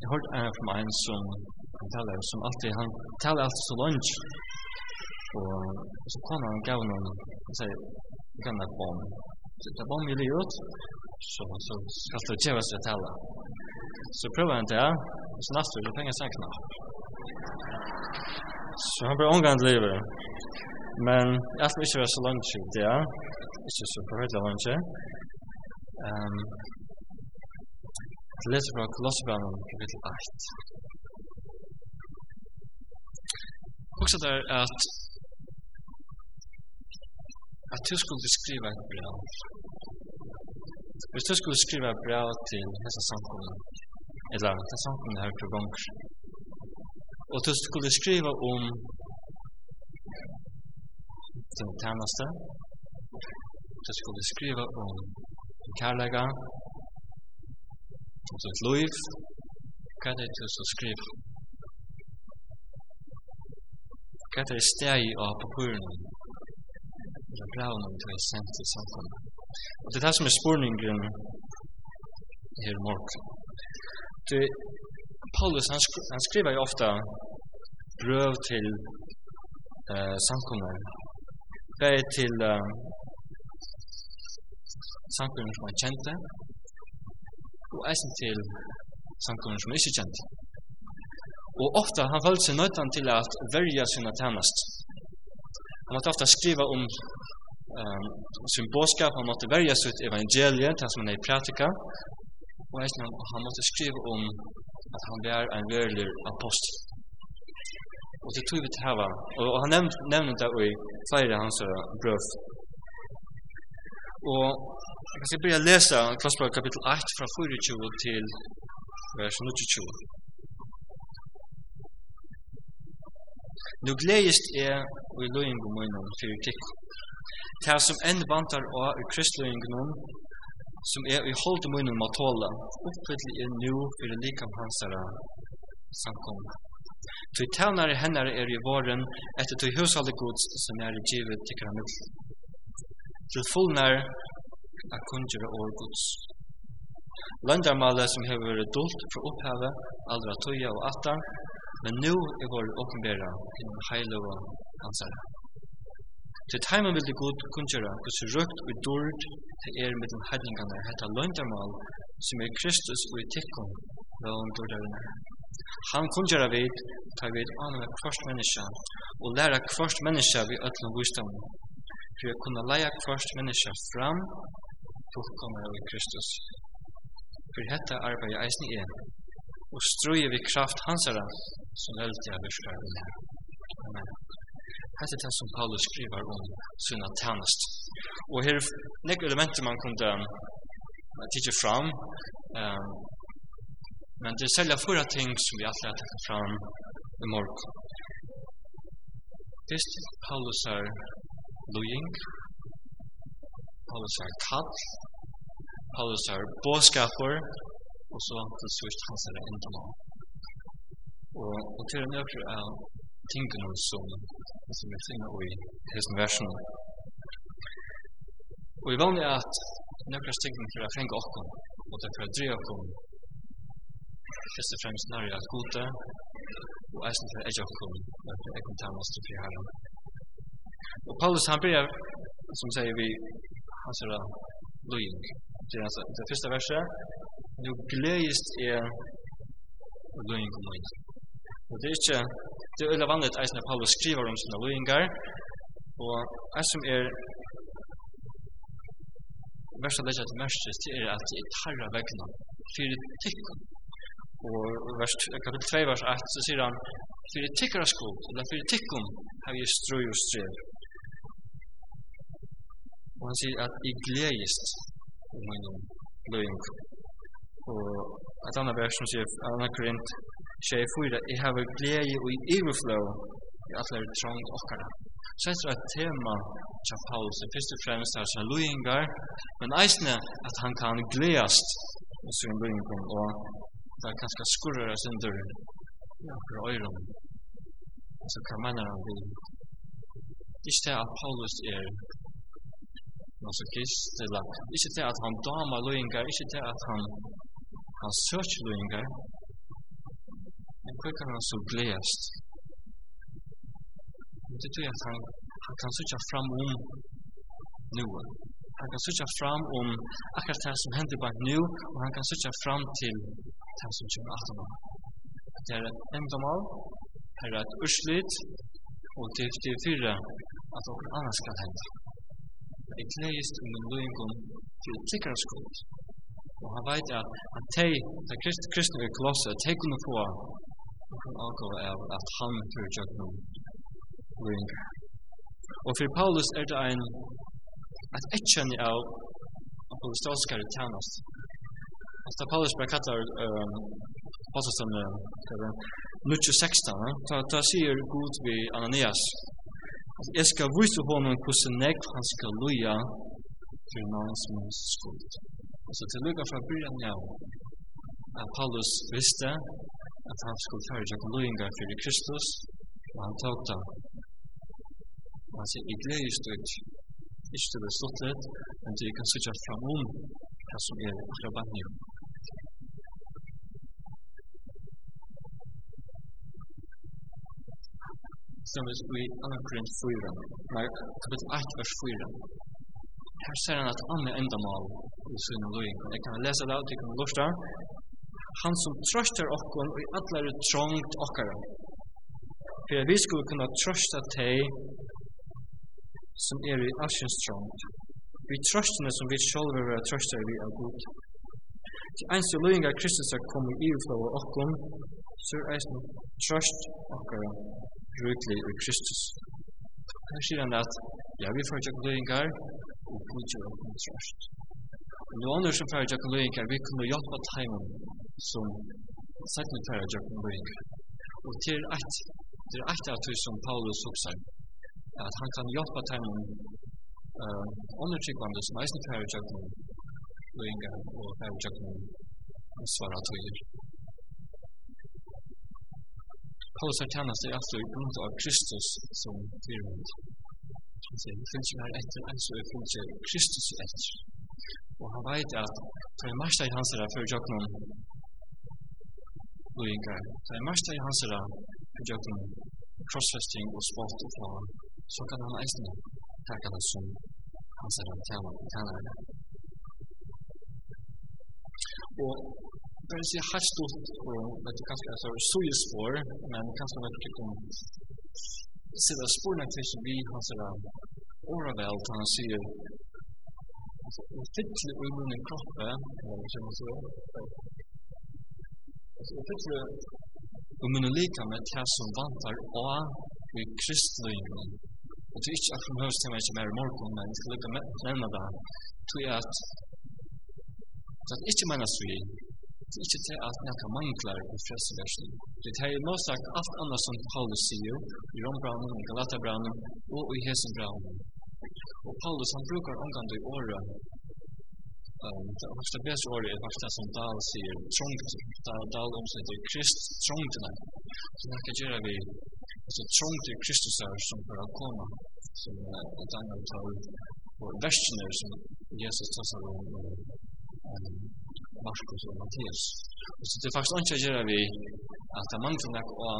Jeg har hørt en fra meg som han taler, som alltid, han taler alltid så langt. Og så kom han og gav noen, han sier, jeg kan ha bom. Så det er bom i livet, så, så skal det kjøve seg tale. Så prøver han det, og så neste så penger seg knall. Så han blir omgang til livet. Men jeg skal ikke være så langt, det. Ikke så forhøyde langt. Um, Jeg leser fra Kolossebranen kapittel 8. Også der at at du skulle skriva et brev. Hvis du skulle skriva et brev til hessa samkomna, eller til samkomna her på gonger, og du skulle skriva om din tjeneste, du skulle skriva om kærlega, sitt liv, hva er det som skriver? Hva er det steg av papuren? Det er bra om det er sendt til samfunnet. Og det er det som er spurningen her i morgen. Det, Paulus, han, skri, han skriver jo ofte brøv til uh, samfunnet. Det er til uh, samfunnet som han kjente, og eisen til samkommer som ikke kjent. Og ofta han følte seg nøytan til at verja sina tænast. Han måtte ofta skriva om um, sin båskap, han måtte verja sitt evangelie, det som han er i pratika, og eisen han, han måtte skriva om at han var en verlig apostel. Og det tog vi til hava, og, og han nevnte det i flere hans brøv. Og Jeg kan sikkert börja lesa Klossbøk kapitel 8 fra 24 til vers 22. Nu gledest er og i løyingu møynum fyrir tikk. Det som enn vantar og i kristløyingunum, som er i holde møynum av tåla, oppfyllig er nu fyrir likam hansara samkomna. Tui tænare hennare er i våren etter tui hushalde gods som er i givet tikkara middel. Til fullnar a kungjere år Guds. Løndarmalet som hever vært dult for opphavet, aldra tøya og atta, men nu er vår åpenbæra innom heile og ansara. Til teimen vil det god kungjere hos røkt og dård til er med den heidningane hetta løndarmal som er Kristus og i tikkum løn dårdarene. Han kungjere vid, tar vid anna kvart menneska og læra kvart menneska vi ötlom visdom, for å kunne leia kvart menneska fram fullkomna i Kristus. For dette arbeidet eisen er, og strøye vi kraft hansara, som veldig er virkar vi med. Amen. Hette er det som Paulus skriver om sunna tjernast. Og her er nek elementer man kunne um, tidsje fram, um, men det er selja fyra ting som vi alltid har tatt fram i morgen. Fyrst Paulus er lojing, Paulus er kall, Paulus er båskaper, og så til sørst hans er enda nå. Og, og til en nøkker er tingene som, som vi finner i hesten versen. Og vi vanlig er at nøkker tingene for å fenge åkken, og det er for å dreie åkken, først og fremst nær jeg gode, og eisen for edge åkken, og for jeg kan ta master for herren. Og Paulus han blir, som sier vi, hansara lojning. Det er altså det første verset. Nu glædest er loying og loying. Og det er ikke, det er vanlig at eisen av Paulus skriver om sine loyingar. og eisen som er verset leggja til merset, det er at det er tarra vegna, fyrir tikkum. Og vers, kapitel 2, vers 8, så sier han, fyrir tikkara skuld, eller fyrir tikkum, hef jeg strøy og strøy. Og han sier at jeg gledest om min løyng. Og et annet vers som sier, Anna Korint, tjej fyra, jeg har glede og i overflow i alle er trångt okkara. Så jeg tror at tema til Paulus er først og fremst er som løyngar, men eisne at han kan gledest i sin løyngung, og det er kanskje skurrer sin dør for øyren. Så hva mener han vil? Ikke det at Paulus er masochist, eller ikke til at han damer løyngar, ikke til at han, han søker løyngar, men hva kan han så gledast Det betyr at han, han kan søke fram om noe. Han kan søke fram om akkurat det som hender bare nu og han kan søke fram til det som kommer at han Det er en endomal, her er et urslit, og det er fire at noen annan skal hende. Jeg knøyest i min løyngum til tikkars skuld. Og han veit at at tei, da kristne vi kolosser, tei kunne få en alkohol av at han fyrir jøgnum løyngar. Og for Paulus er det ein at etkjenni av apostolskare tjernast. ta Paulus bare kattar um, 16, ta ta sier Gud vi Ananias, Jeg skal vise honom hvordan nekv han skal loja for navns minns skuld. Så til lukka fra byrjan ja, at Paulus visste at han skulle fære seg loinga fyrir Kristus, og han tåk da. Og Han sier, i gleder er ut, ikke til det stått litt, men du kan sykja fram om hva som er akkurat bannig. som vi i annan Korins 4, nei, kapitel 1, vers 4. Her ser han at andre endamål i sin løy. Jeg kan lese det ut, jeg kan lusta. Han som trøster okkon og i atlare trångt okkara. For vi skulle kunna trøsta teg som er i asjens trångt. Vi trøstene som vi sjolver vera trøstar vi av god. Til einst og løyingar Kristus er kommet i uflava okkon, så er eisen trøst okkara rødlig i Kristus. Her sier han at, ja, vi får ikke løyngar, og Gud gjør åkken trøst. Men noen andre som får ikke løyngar, vi kunne hjelpe teimen som sagt med får ikke løyngar. Og til et, til et av det som Paulus hokser, at han kan hjelpe teimen uh, andre tryggvande som eisen får ikke løyngar, og får ikke ansvar av tøyer. Paulus har tjänast sig alltså i grund av Kristus som fyrhund. Han säger, det finns ju här efter, alltså det finns ju Kristus efter. Och han vet att det er mest i hans herre jag kan loingar. Det er mest i hans herre jag kan crossfesting och spalt och fara. Så kan han eisen tacka det som hans herre tjener. Og Jag vill si här stort på det kanske kanskje så sojespår, men kanske man inte kan sida sporna tills vi har sådär åravält, han säger fytli i munnen kroppen, som man säger, fytli i munnen lika med det som vantar av i kristligen. Och det är inte att från höst till mig som är i morgon, men jag ska lycka med nämna det. tror är att det inte menas vi ikke til at nekka manglar i frelseversen. Det er jo nå sagt alt annet som Paulus sier i Rombranen, i Galatabranen og i Hesenbranen. Og Paulus han brukar omgande i året Um, det første beste året er faktisk det som Dahl sier, trångt, da Dahl omsetter Krist trångtene. Så det kan gjøre vi, altså trångt i Kristus er som for å komme, som er et annet tal, og versene som Jesus tar seg om, Markus og Mattias. Så det er faktisk ikke å gjøre vi at det er mange som nek og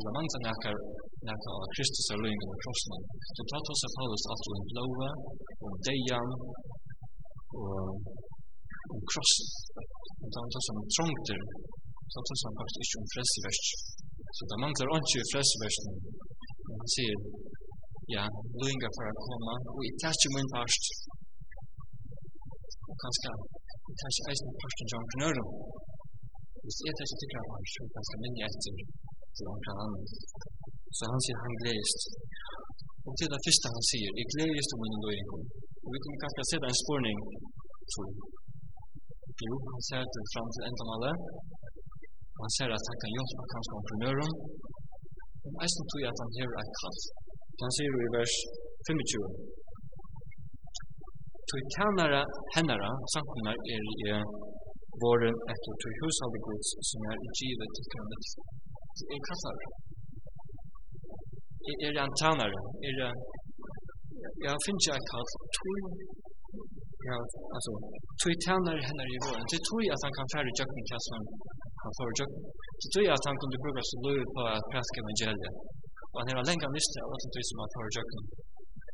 det er mange som nek nek av Kristus og løgn og krossen. Så tar det seg Paulus alt om blåve om deian og om krossen. Og er det som trongter, det er det som faktisk ikke om frelsevers. Så det er mange nek ikke frelseversen. Han sier, ja, løgn for å komme, og i tætje min parst, og kanskje Det tar ikke eisen først til entreprenøren. Hvis jeg tar ikke tykker han, så kan jeg minne etter til omkring annen. Så han sier han gledest. Og til det første han sier, jeg gledest om min løyning. Og vi kan kanskje se det en spørning til. Jo, han ser det fram til enda av det. Han ser at han kan hjelpe kanskje entreprenøren. Men eisen tror jeg at han gjør et kall. Han sier i vers 25, tog tjänare hennara, samkunnar er i våren etter tog hushalde gods som er i givet til kundet. Det er kassare. Er en tjänare, er jag finns jag kall tog Ja, altså, tog tjänare hennare i våren. Det tror jag at han kan färre jökning kassan han får jökning. Det tror jag at han kunne bruka sig löv på at präska evangeliet. Og han er en miste av alt det som han får jökning.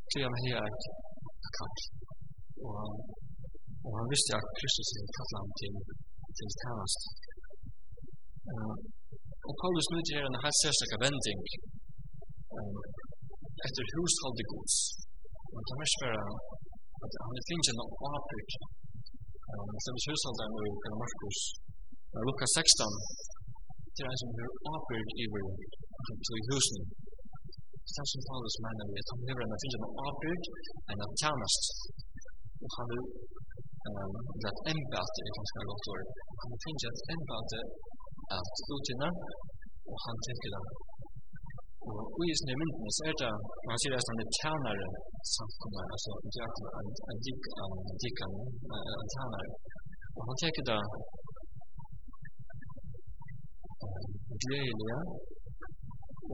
Tror jag mig här kallt. Og, og han visste at Kristus hadde tatt ham til, til tjenest. Uh, og Paulus nu gjør en helt særlig vending um, etter husholde gods. Og det mest bare at han er finnes en avbryt. Um, så hvis Stemmes husholderen og Karl Markus. uh, Lukas 16, det er en som er avbryt i vår til husen. er som Paulus mener vi at han lever en finnes en avbrygg enn av tjenest og han nu, eh, att ämbete är kanske ett godt år. Han vil tänkt et embate är att og han tenker det. Og i just nu mynden så er det, man ser nästan det tjänare samkomna, alltså diakon, en, en dikan, en dikan, en tjänare. Og han tenker det glädje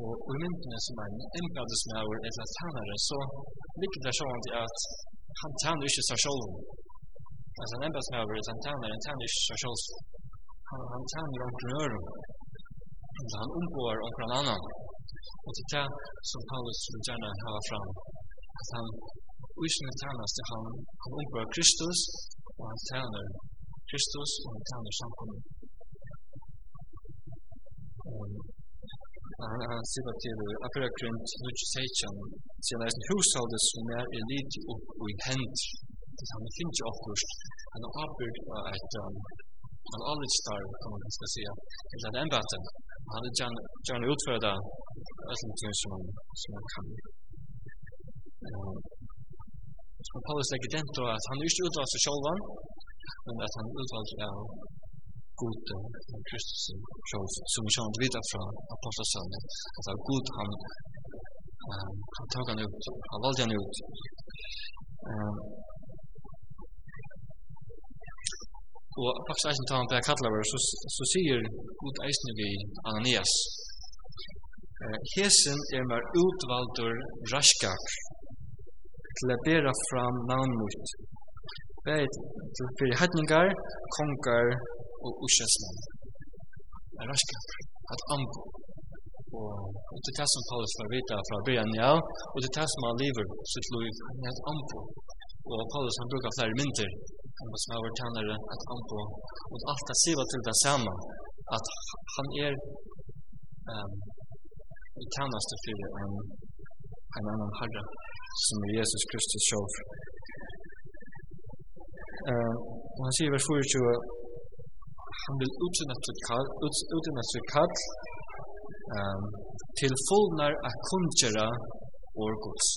og i mynden som er en embate som er ett tjänare så ligger det sånn at han tjener ikke seg selv. Altså, en embetsmøver, han tjener, han tjener ikke seg selv. Han, han tjener om grøren. Altså, han omgår om hverandre annen. Og til det som Paulus vil gjerne ha fram, at han uisne tjenes til han, han omgår Kristus, og han tjener Kristus, og han tjener samkommet han han sier til akkurat grunn nudgesation, sier han en husholdet som er i lid og i hend. til Han finner ikke akkurat, han har avbyrd av et han aldrig star kan man ganske säga til den batten han hade John John utförda ting som han som han kan. Så Paulus legger den til at han er ikke utvalgt seg själv men at han er utvalgt god Kristus som vi kjenner videre fra apostelsønnen, at det er god han, um, han tar han ut, han valgte han ut. Um, og faktisk eisen tar han på Kattlaver, så, så sier god eisen vi Ananias, Hesen er mer utvaldur raskar til å bera fram navnmut. Bæði til fyrir hedningar, kongar og uskjøsmenn er raske at ambo. og det er det som Paulus får vita fra byen ja og det er det som han lever sitt liv han er et ambo. og Paulus han brukar flere mynter han som har vært tjenere et anbo og alt det sier til det samme at han er um, i tjeneste for en, en annan herre som er Jesus Kristus sjov. Uh, og han sier vers 24 han vil utrinna sitt kall til fullnar a kundgjera år gods.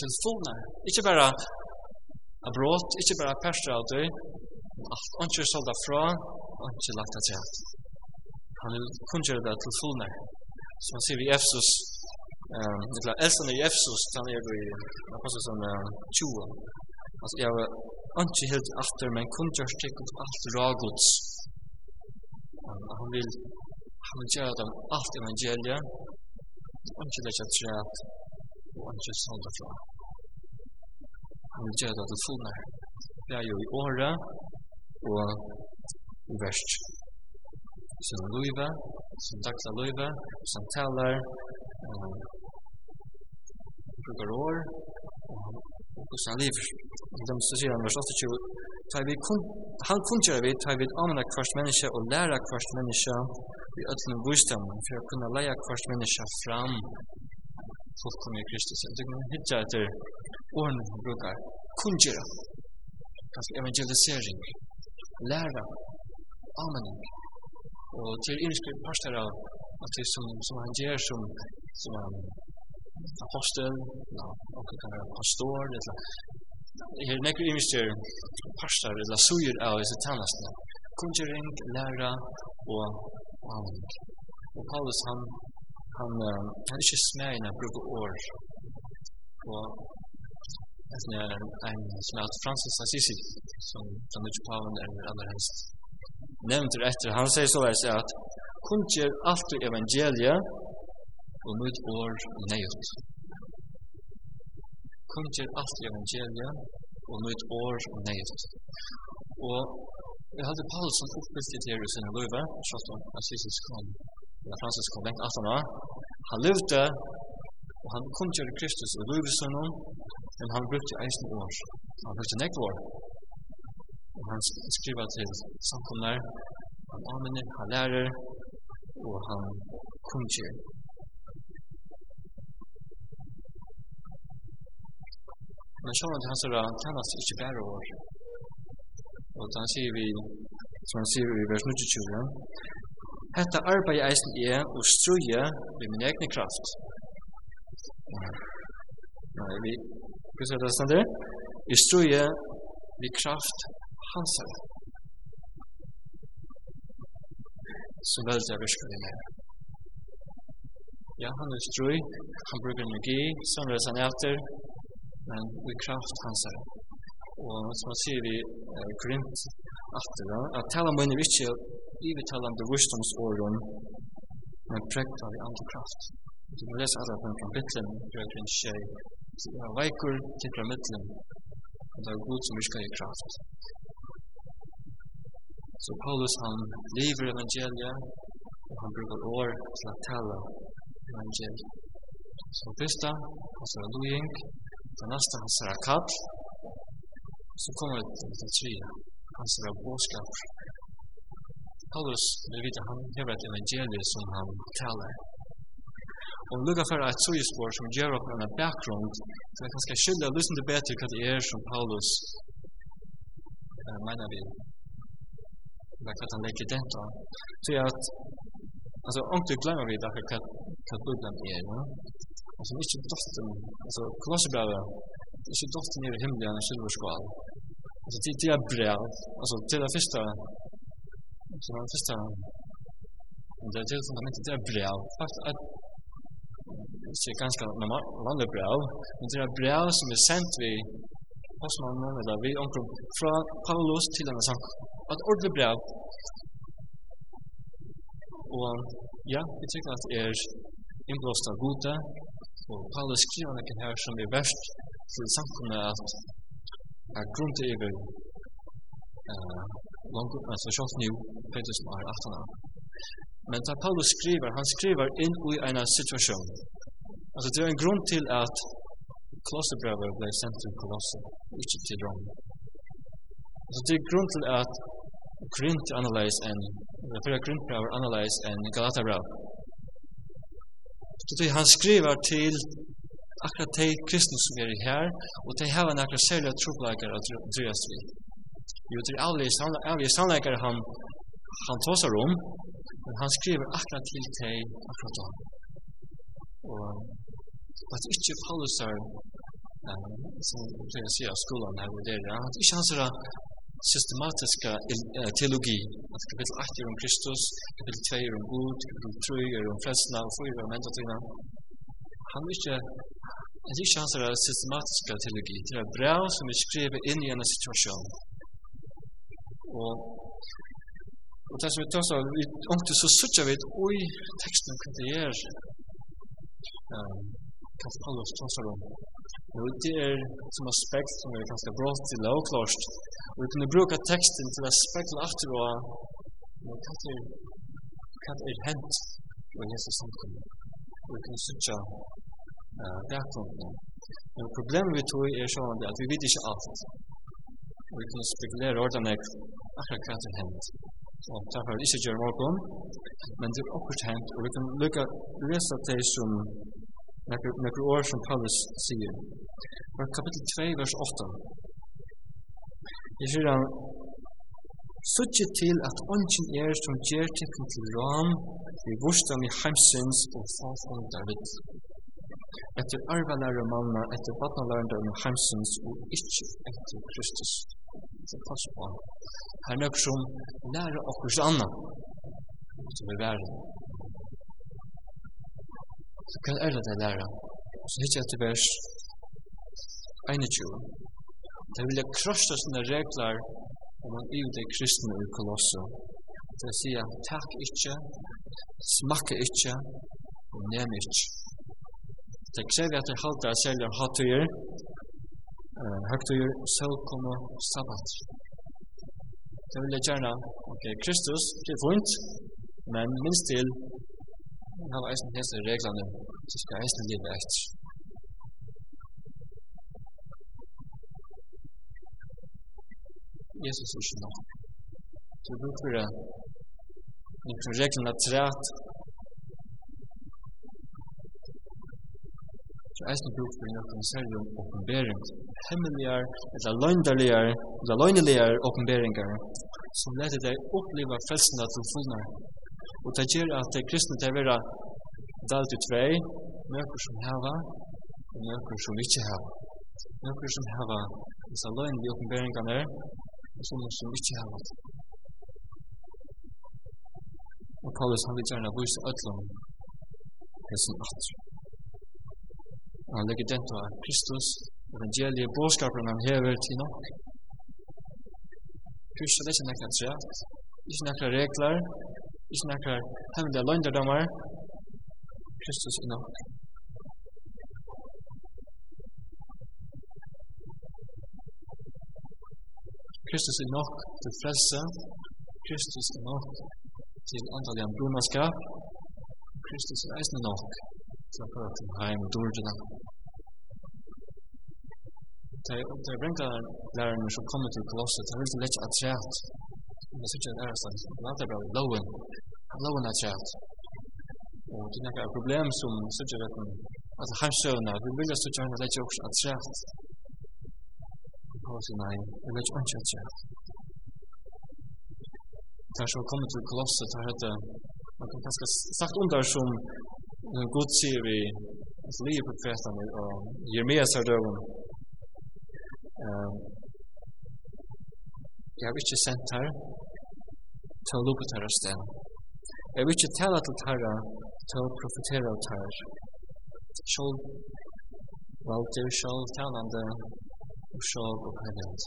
Til fullnar. Ikke bara a brot, ikke bara persra av døy, alt anker solda fra, anker lagt av tjat. Han vil kundgjera det til fullnar. Så han sier vi i Efsos, Um, det er elsen i Efsos, han er i, han passer som 20, Altså, jeg var ikke helt after, men kun gjør stikk opp alt rågods. Han vil, han vil gjøre dem alt evangeliet, og ikke lage træt, og ikke sånn derfra. Han vil gjøre det til fullnær. Det er jo i året, og i verst. Som løyve, som dagsla løyve, som taler, og brukar år, og og han lever. de sier han vers 28 tar vi kun han kun gjør vi tar vi anna kvart menneske og læra kvart menneske i øtlen visdom for å kunne leia kvart menneske fram fullkom i Kristus det kan hitja etter åren han brukar kun gjør kanskje evangelisering læra anmenning og til innskrivet parster av at det som, som han gjør som, som han apostel, og kan være pastor, eller her nekker imister parstar eller suger av disse tannastene. Kunngjøring, læra og aning. Og Paulus han, han, han er ikke smegende å bruke år. Og det er en som heter Francis Assisi, som den nye paven eller aller helst nevnt etter. Han sier så at kunngjør alt evangeliet, og møt år og nøyot. Kom til alt i evangeliet og møt år og nøyt. Og jeg hadde Paulus som oppfyllt i teori sin løyve, sjått om at Jesus kom, eller Francis kom vekk alt han var. Han levde, og han kom til Kristus og løyve sin men han brukte eisen år. Han brukte nekk år. Og han skriver til samkomner, han anminner, han lærer, og han kunngjør. Men sjálvan til hans er han talas ikkje bæra år. Og han sier vi, som han sier i vers 22, Hetta arbeid eisen er og struje vi min egne kraft. Nei, vi, hva sier det stand der? Vi struje vi kraft hans hansa. Så vel det er virkelig vi med. Ja, han er strøy, han bruker energi, samles han etter, men vi kraft hans er. Og som han sier vi eh, grint atter, at tala munner ikke det vursdomsåren, men prekt av i andre kraft. Du må lese alle på fra mittlen, du er grinn tjej. Jeg er veikur til fra mittlen, og det er god som virker i kraft. Så Paulus han lever evangeliet, og han bruker år til å tala evangeliet. Så fyrsta, altså en lojink, det nästa hans är kall. Så kommer det til det trea. Hans är båskap. Paulus, vi vet han hever et evangelie som han taler. Og lukka for et sojespår som gjør opp en bakgrund så att kan skal skylde og lyssna til bättre hva det er som Paulus uh, mener vi. Det er hva han legger den da. Så att Alltså om du glömmer vid att kat kat bubblan är, va? Alltså vi skulle dottern, alltså Kolosserbrevet, vi skulle dottern i himlen i silverskal. Alltså det det är brev, alltså till det första så det första det är till fundamentet det är brev. Fast att det är ganska normalt vanligt brev, men det är brev som är sent vid postmannen eller vi omkring fra Paulus til denne sang. Att ordentlig brev Og ja, jeg tykker at er innblåst av gode, og Paulus skriver noen her som er verst for samfunnet at er grunn til evig uh, langt altså sjalt nu, 2018 år, 18 år. Men da Paulus skriver, han skriver inn i en situasjon. Altså det er en grunn til at Kolosserbrevet ble sendt til Kolosse, ikke til Rom. Altså det er grunn til at Corinth analyze and the first Corinth power analyze and Galata row. Så det han skriver til akkurat de kristne som er her, og de har en akkurat særlig tropleikere av Andreas vi. Jo, det er alle sannleikere han, han tåser om, men han skriver akkurat til de akkurat da. Og at ikke Paulus er, som Andreas sier av skolen her, det er at ikke han sier systematiska teologi. At kapitel 8 er om Kristus, kapitel 2 er om Gud, kapitel 3 er om frelsna, og 4 er om endatina. Han er ikke Det er ikke hans er systematiska teologi. Det er bra som er skrevet inn i en situasjon. Og Og det som vi tar så, vi ångte så suttja vi oi, teksten kan det gjøre kanskje annars om. Og det er som aspekt som er ganske bra til og klart. Og vi kunne bruka teksten til aspekt til aftur og hva er hva er hent og Jesus samkommer. Og vi kunne sutja bakgrunnen. Men problemet vi tog er sånn at vi vet ikke alt. Og vi kunne spekulere ordene akkurat hva er hent. Og det har vi ikke gjør morgen, men det er akkurat hent. Og vi kan lukka lesa det som nekru år som Paulus sier. Från kapitel 2, vers 8. Jeg sier han, Suttje til at ånden er som gjør tekken til ram, vi vurstan i heimsins og fafon David. Etter arvelære manna, etter badnalære om heimsins og ikke etter Kristus. Det passer på. Her nøkker som lærer okkurs anna, som er verden. Så Hva er det det lærer? Så hittar jeg til vers 21. Det vil jeg krossa sine regler om man er det kristne i kolosse. Det vil sige, takk ikkje, smakke ikkje, og nem ikkje. Det krever at jeg halte av selger hattøyer, høgtøyer, sølkomme, sabbat. Det vil jeg gjerne, ok, Kristus, det er funnet, men minst til Han har eisen hese reglene, så skal eisen livet etter. Jesus er ikke nok. Så du får det. Du får reglene træt. Så eisen du får noen seriøm åpenbering. Hemmeligar, eller løgndeligere, eller løgneligar oppenberinger, som leder deg oppleve frelsene til fullnar Og det gjør at det kristne til å være dalt i tvei, nøkker som heva, og nøkker som ikke heva. Nøkker som hava disse løgn i oppenberingene, og sånne som ikke heva. Og Paulus han vil gjerne vise ødlom det som hessen Og Han legger den til Kristus, evangeliet, bådskapen han hever til nok. Kristus er ikke nekka trett, ikke nekka regler, Vi snakker hemmelig løgnderdommer. Kristus er nok. Kristus er nok til frelse. Kristus er nok til antallet av brunaskap, Kristus er eisende nok til å prøve til heim og dårdene. Det er brengt av lærerne som kommer til Kolosset, det er veldig lett at med sig en ärsa en att det bra loven, loven er jag Og det är ett problem? Som så jag vet att han søvna, vi vil vill så jag när jag också att jag hos nej jag vet inte att jag Kanske så kommit til kolosset har hette man kan ganska sagt under som god sier vi att liv på og och Jeremias har döven Jeg har ikke sendt her, til ta lupa tarra sted. Jeg vil ikke tala til tæra til å profetere av tarra. Sjål valgte jo sjål talande, og sjål og herrend.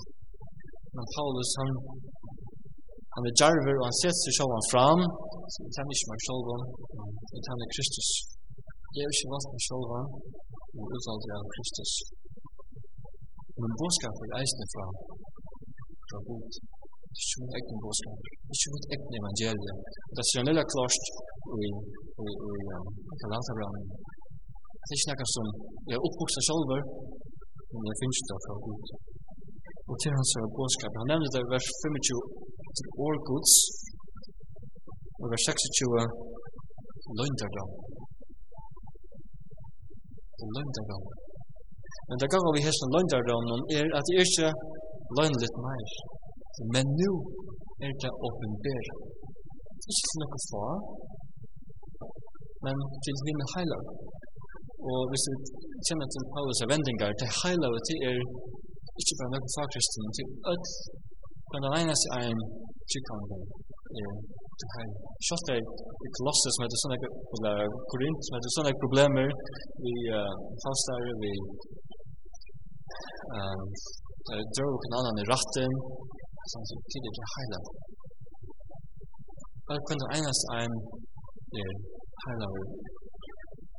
Men Paulus, han, han er jarver, og han setter sjål han fram, så vi tann ikke meg sjål, vi tann Kristus. Jeg er ikke valgt med sjål, og utvalder av Kristus. Men boskapet er eisne fra, fra Gud det er ikke mot egen er ikke mot egen evangelie. Det er generelt klost i Galantabrannen. Det er ikke noe som er oppvokset selv, men det finnes det fra Gud. Og til hans er påskap, han nevner det i vers 25 til år Guds, og vers 26 lønderdom. Lønderdom. Men det gav vi hesten lønderdommen er at det er ikke løgnligt mer. Men nu er det åpenbæra. Ikke til noe fra, men til henne heilag. Og hvis vi kjenner til Paulus vendingar, til heilag til er ikke bare noen fagkristen, til at men den eneste er en trykkhandel er til heilag. Sjalt er i Kolossus med det sånne problemer, Korint med det sånne problemer, vi falstare, vi drar og kan annan i ratten, som så tidigt heilag. Bara kunde einast ein er heilag.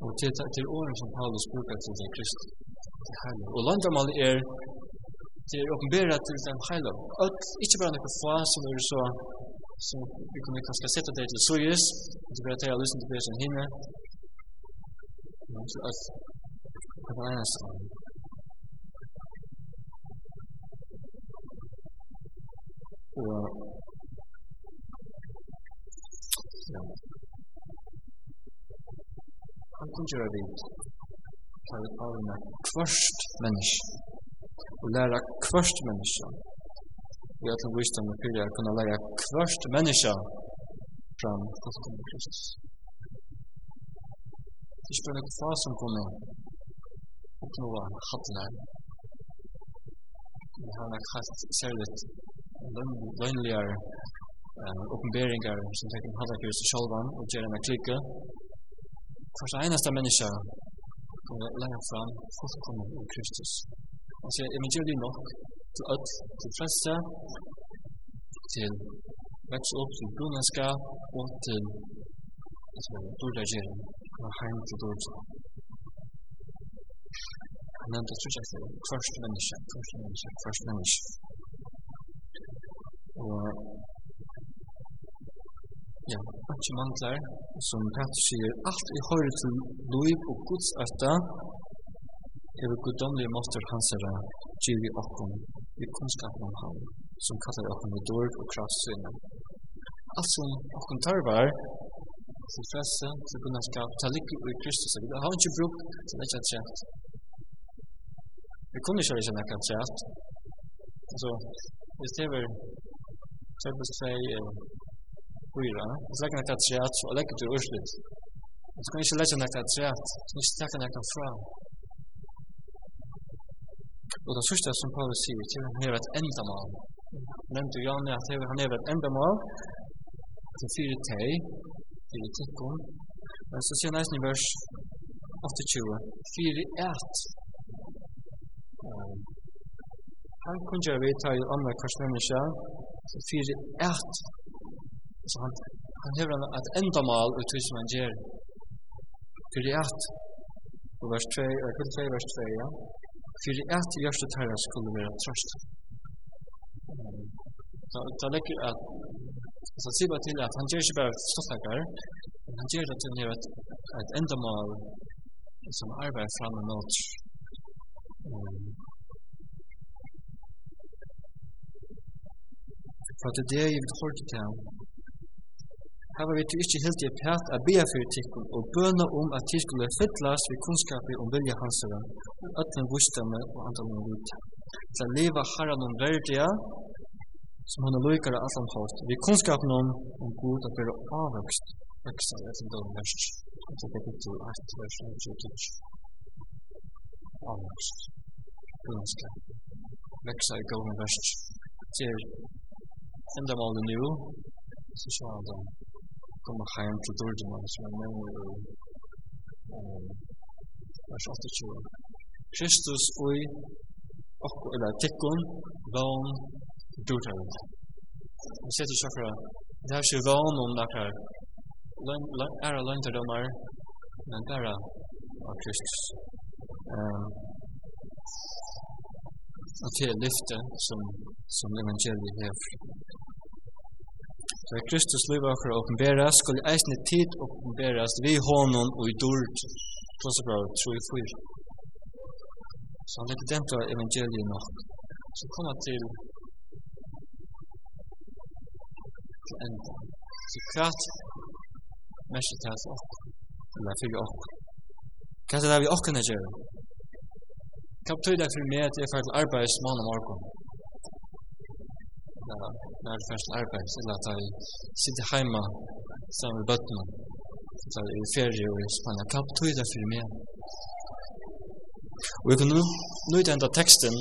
Og til, til åren som Paulus brukar til sin krist. Og landamal er det er åpenbæra til den heilag. Alt, ikkje bara nekka fa som er så som vi kunne kanskje sette det til sojus, og så bare ta og lysen til bæra sin hinne. Men så at det var eneste ein. Og ja. Han kunne gjøre det til å med kvørst menneske og lære kvørst menneske. Vi har til visdom og fyrir å kunne lære kvørst menneske fram fullkomne Kristus. Det er bare noen som kunne oppnå hattene her. Vi har nok hatt særlig løgnligar oppenberingar som tenker om halda kjus i sjolvan og gjer enn klikke. Først einasta menneska kommer leia fram fullkommen i Kristus. Han sier, evangeliet nok til öll, til frelse, til veks opp, til brunenska og til dårlig gjerring, og heim til dårlig. Han nevnte, tror jeg, først menneska, først menneska, først menneska. Og ja, ikke mangler, som Petter sier, alt i høyre til lov og Guds ætta, er vi guddomlige måter hans er giv i okkom, i kunnskapen om ham, som kallar okkom i dår og kraftsynet. Alt som okkom tarvar, til frelse, til kunnskap, til lykke i Kristus, vi har ikke brukt til det ikke trett. Vi kunne ikke ha ikke nekka trett. Altså, hvis det var Exempel sig fyra. Och så lägger han ett träd och lägger till urslit. Och så kan inte lägga något träd. Så kan inte lägga något fram. Och det sista som Paulus sier, til han har ett endamål. Nämnde Janne at han er et endamal, til fire teg, fire tikkon. Men så sier han i vers 28, fire et. Han kunne kunde jag her i andre kvarsmänniska, fyrir ert. Så han, han hever han et endamal ut hos man gjer. Fyrir ert. Og vers 2, artikel 2, vers 2, ja. Fyrir ert hjertet herre skulle være trøst. Da legger at Så sier bare til at han gjør ikke bare ståttakar, men han gjør det til at et endamal som arbeid fram og nåt for at det jeg vil holde til ham. Her var vi til ikke helt i pæt av bia for tikkun og bøna om at de skulle fytlas ved kunnskapen om vilja hansere, øtlen vustamme og andre noen ut. Til å leve herren om verdia, som han er lykere løykare allan hård, ved kunnskapen om om god at være avvokst, vekst av etter døgn vers, etter kapittel 8, vers 22. Avvokst, kunnskap, veksa i gøyne vers, til enda endamålet nu, så så han då, kommer hem till Dordjana, som jag med i vers 28. Kristus oi, okko eller tikkun, vån, dutar Vi ser til sjokra det er ikke vann om det här ära löntadomar, men bara av Kristus at det er lyfte som, som evangeliet hever. Så er Kristus liv akkur åpenberas, skulle eisne tid åpenberes vi hånden og i dord, klossebrar 3-4. Så han legger dem til evangeliet nok. Så kommer til til enda. Så kvart mersi til at okkur, eller fyrir okkur. Hva er det vi okkur er gjør? Hva betyr det for meg at jeg får til arbeids og morgen? Ja, når jeg får til arbeids, eller at jeg sitter hjemme sammen med bøttene, Så jeg er i ferie og i Spanien. Hva betyr det for meg? Og jeg kan nå ut enda teksten,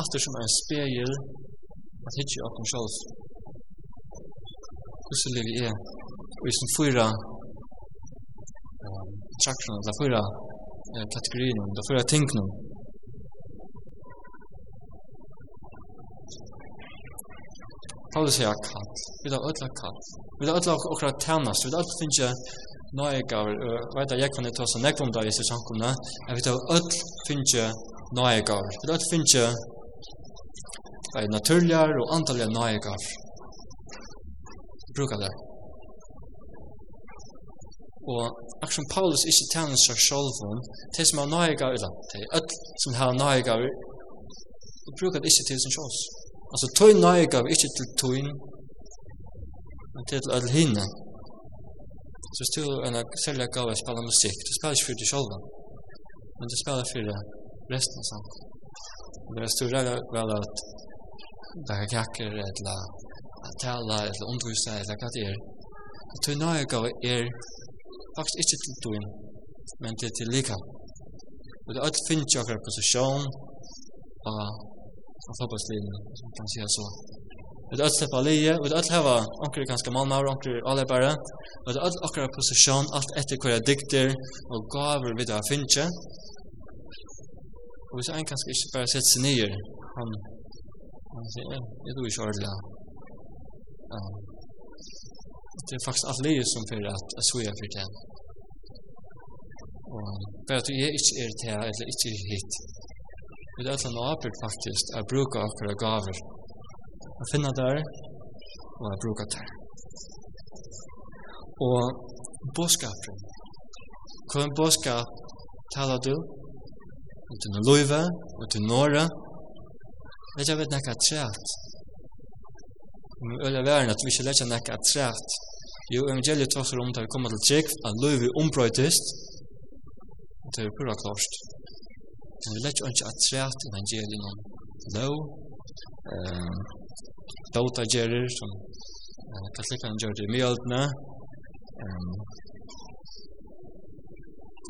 at det som er en spegel, at jeg ikke åkken selv. Hvordan lever jeg? Og i som fyra, trakten, eller fyra, kategorierna, de fyra tingen. Paulus sier kall. Vi har ødla kall. Vi har ødla okra tænast. Vi har ødla finnje nøyegaver. vet at jeg kan ta så nekvom da i sier samkomna. Vi har ødla finnje nøyegaver. Vi har ødla finnje naturligar og antalligar nøyegaver. Brukar det. Og akkur som Paulus ikke tjener seg selv om, de som har nøyga i land, de ødel som har nøyga i, og brukar det ikke til sin sjås. Altså, tøy nøyga vi ikke til tøyn, men til ødel hinne. Så hvis du er en særlig gav å spille musikk, du spiller ikke for deg selv, men du spiller for resten av samt. Det er større vel at det er kakker, eller at tala, eller undervisa, eller hva det er. Tøy nøyga er faktisk ikke til tog, men til til lika. Og det er alt finnes jo akkurat posisjon av fotballslinjen, som kan si så. Og det er alt slipper lije, og det er alt heva anker ganske mannmar, anker alebare, og det er alt akkurat posisjon, alt etter hver dikter og gaver vi det finnes jo. Og hvis en kanskje ikke bare setter seg nye, han, han sier, jeg tror ikke ordentlig, det er faktisk alt livet som fyrir at jeg svoja för det. Og bare at jeg ikke er til eller ikke er hit. Vi er alle nabert faktisk å bruke akkurat gaver. Å finne der, og å bruke der. Og bådskapen. Hva en bådskap taler du? Og til Løyve, og til Norge. Vet jeg vet nekka træt. Men vi øyla væren at vi ikke lekka nekka træt. Jo, evangeliet tar om at vi kommer til trygg, at løyvi ombrøytist, og det er pura klart. Men vi lett ikke at træt evangeliet om lov, dauta gjerir, som katolikan gjør det i mjøltene,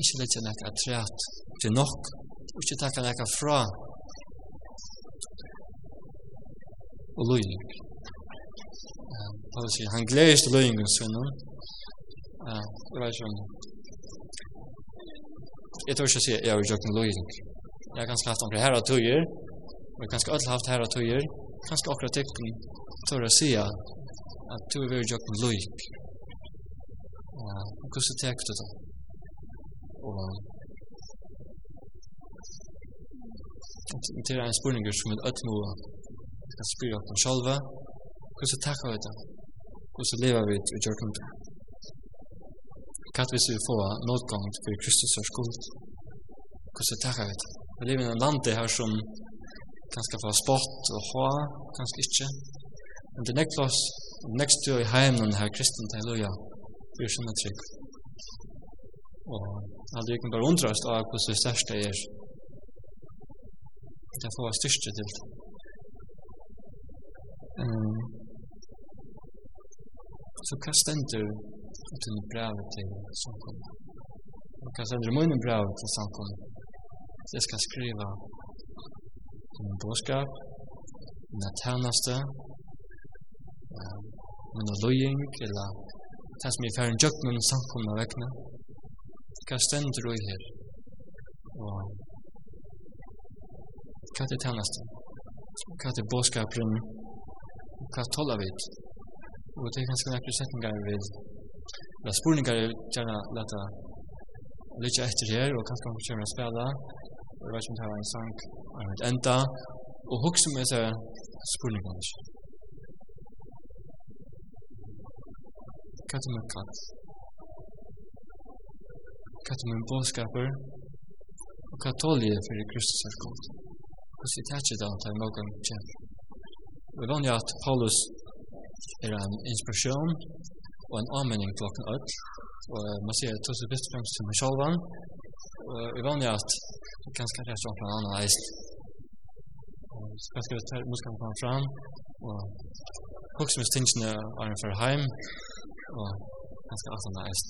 ikke lett ikke at træt til nok, og ikke takka nekka fra og løyvi hva vil si, han gledes til løyningen sin. Ja, det var ikke Jeg tror ikke å si at jeg har gjort en løyning. Jeg har kanskje haft noen herre tøyer, og jeg har kanskje alltid haft herre tøyer, kanskje akkurat tekken tør å si at du har gjort en løyning. Ja, hvordan tekker du det? Og Det er en spurning som vi ødmo skal spyrja oss sjálva Hvordan takker vi det? Hvordan lever vi det i gjørten det? Hva hvis vi får nådgang for Kristus og skuld? Hvordan takker vi det? Vi lever i en land det her som kanskje får spott og hva, kanskje ikke. Men det er nekter oss, nekst du i heimen her kristen, til halleluja, vi er sånn trygg. Og alle vi kan bare undre av hvordan det største er. Det får være største til det. Um, Så hva stender til brevet til samkommet? Og hva stender mine brev til samkommet? Jeg skal skrive min bådskap, min tjeneste, um, min løying, eller det som jeg får en jøkken om samkommet vekkene. Hva stender du her? Og hva er det tjeneste? Hva er det bådskapen? Hva tåler vi til? Og det er ganske nekker setninger vi La spurningar er gjerne leta lytja etter her, og kanskje hun kommer å spela, og jeg vet ikke om det var en sang, og jeg vet enda, og hukse med seg spurningar. Hva er det med katt? Hva er det med bådskaper? Og hva tål jeg for Kristus er kommet? Hvordan er det ikke da, da jeg må Og jeg vann at Paulus er en inspiration og en anmenning til åkken ødel. Og man sier at det er best fremst til meg selv. Og jeg vanlig at det kan skal rett og slett annen eist. Så skal vi ta muskene på fram. Og koksmustingene er en for heim. Og ganske annen eist.